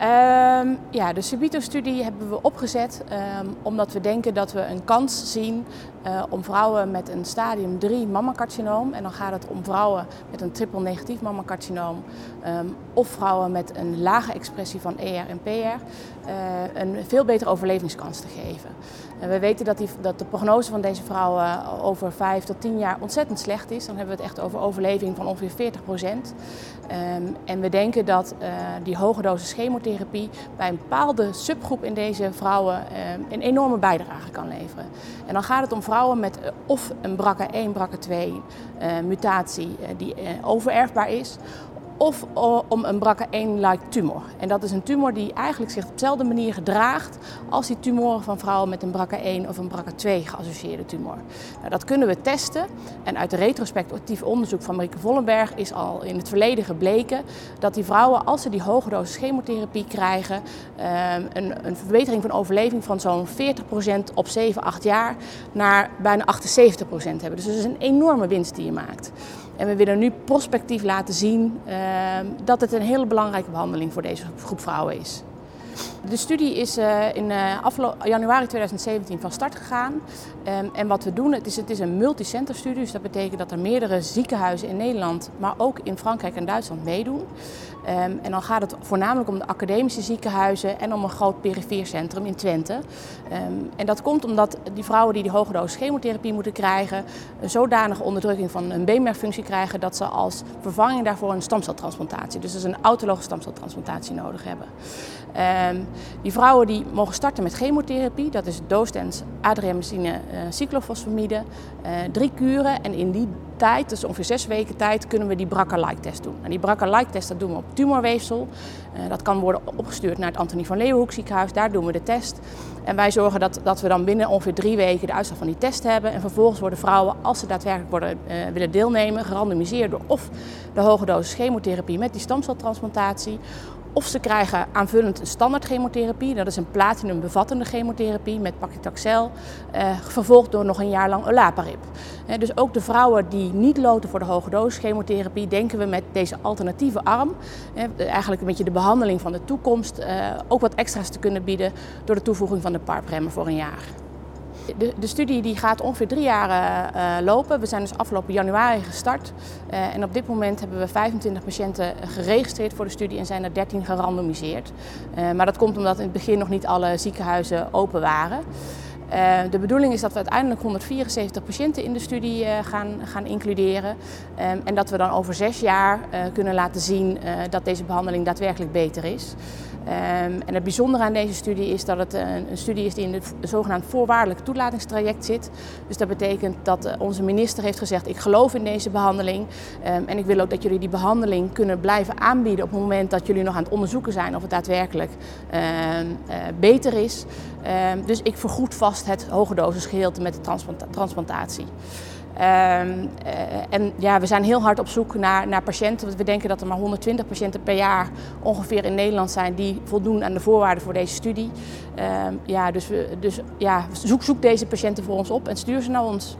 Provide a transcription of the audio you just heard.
Ehm, ja, de Subito-studie hebben we opgezet ehm, omdat we denken dat we een kans zien uh, om vrouwen met een stadium 3 mammacarcinoom, en dan gaat het om vrouwen met een triple negatief mammacarcinoom, um, of vrouwen met een lage expressie van ER en PR, uh, een veel betere overlevingskans te geven. En we weten dat, die, dat de prognose van deze vrouwen over 5 tot 10 jaar ontzettend slecht is. Dan hebben we het echt over overleving van ongeveer 40 procent. Um, en we denken dat uh, die hoge dosis chemotherapie bij een bepaalde subgroep in deze vrouwen um, een enorme bijdrage kan leveren. En dan gaat het om vrouwen met uh, of een BRCA1, BRCA2 uh, mutatie die overerfbaar is, of om een BRCA1-like tumor. En dat is een tumor die eigenlijk zich op dezelfde manier gedraagt als die tumoren van vrouwen met een BRCA1 of een BRCA2 geassocieerde tumor. Nou, dat kunnen we testen en uit retrospectief onderzoek van Marieke Vollenberg is al in het verleden gebleken dat die vrouwen als ze die hoge dosis chemotherapie krijgen ehm, een, een verbetering van overleving van zo'n 40% op 7, 8 jaar naar bijna 78% hebben. Dus dat is een enorme winst die je maakt. En we willen nu prospectief laten zien uh, dat het een hele belangrijke behandeling voor deze groep vrouwen is. De studie is uh, in uh, januari 2017 van start gegaan. Um, en wat we doen, het is, een multicenter studie. Dus dat betekent dat er meerdere ziekenhuizen in Nederland, maar ook in Frankrijk en Duitsland meedoen. Um, en dan gaat het voornamelijk om de academische ziekenhuizen en om een groot perifeercentrum in Twente. Um, en dat komt omdat die vrouwen die die hoge dosis chemotherapie moeten krijgen, een zodanige onderdrukking van hun beenmergfunctie krijgen dat ze als vervanging daarvoor een stamceltransplantatie, dus, dus een autologe stamceltransplantatie nodig hebben. Die vrouwen die mogen starten met chemotherapie, dat is doostens adriamycine uh, cyclofosfamide, uh, drie kuren en in die tijd, dus ongeveer zes weken tijd, kunnen we die BRCA-like-test doen. En die BRCA-like-test dat doen we op tumorweefsel. Uh, dat kan worden opgestuurd naar het Antonie van Leeuwenhoek ziekenhuis, daar doen we de test. En wij zorgen dat, dat we dan binnen ongeveer drie weken de uitslag van die test hebben. En vervolgens worden vrouwen, als ze daadwerkelijk worden, willen deelnemen, gerandomiseerd door of de hoge dosis chemotherapie met die stamceltransplantatie of ze krijgen aanvullend een standaard chemotherapie, dat is een platinum bevattende chemotherapie met paclitaxel, eh, gevolgd door nog een jaar lang olaparib. Eh, dus ook de vrouwen die niet loten voor de hoge dosis chemotherapie, denken we met deze alternatieve arm, eh, eigenlijk een beetje de behandeling van de toekomst, eh, ook wat extra's te kunnen bieden door de toevoeging van de PARP-remmen voor een jaar. De, de, studie die gaat ongeveer drie jaar uh, lopen. We zijn dus afgelopen januari gestart. Uh, en op dit moment hebben we 25 patiënten geregistreerd voor de studie en zijn er 13 gerandomiseerd. Uh, maar dat komt omdat in het begin nog niet alle ziekenhuizen open waren. de bedoeling is dat we uiteindelijk 174 patiënten in de studie gaan, gaan includeren. en dat we dan over zes jaar kunnen laten zien dat deze behandeling daadwerkelijk beter is. Um, en het bijzondere aan deze studie is dat het een, studie is die in het zogenaamd voorwaardelijk toelatingstraject zit. Dus dat betekent dat uh, onze minister heeft gezegd: Ik geloof in deze behandeling. Um, en ik wil ook dat jullie die behandeling kunnen blijven aanbieden op het moment dat jullie nog aan het onderzoeken zijn of het daadwerkelijk uh, uh, beter is. dus ik vergoed vast het hoge dosis gedeelte met de transplanta transplantatie. Um, uh, en ja, we zijn heel hard op zoek naar, naar patiënten. Want we denken dat er maar 120 patiënten per jaar ongeveer in Nederland zijn die voldoen aan de voorwaarden voor deze studie. Um, ja, dus we, dus, ja, zoek, zoek deze patiënten voor ons op en stuur ze naar ons.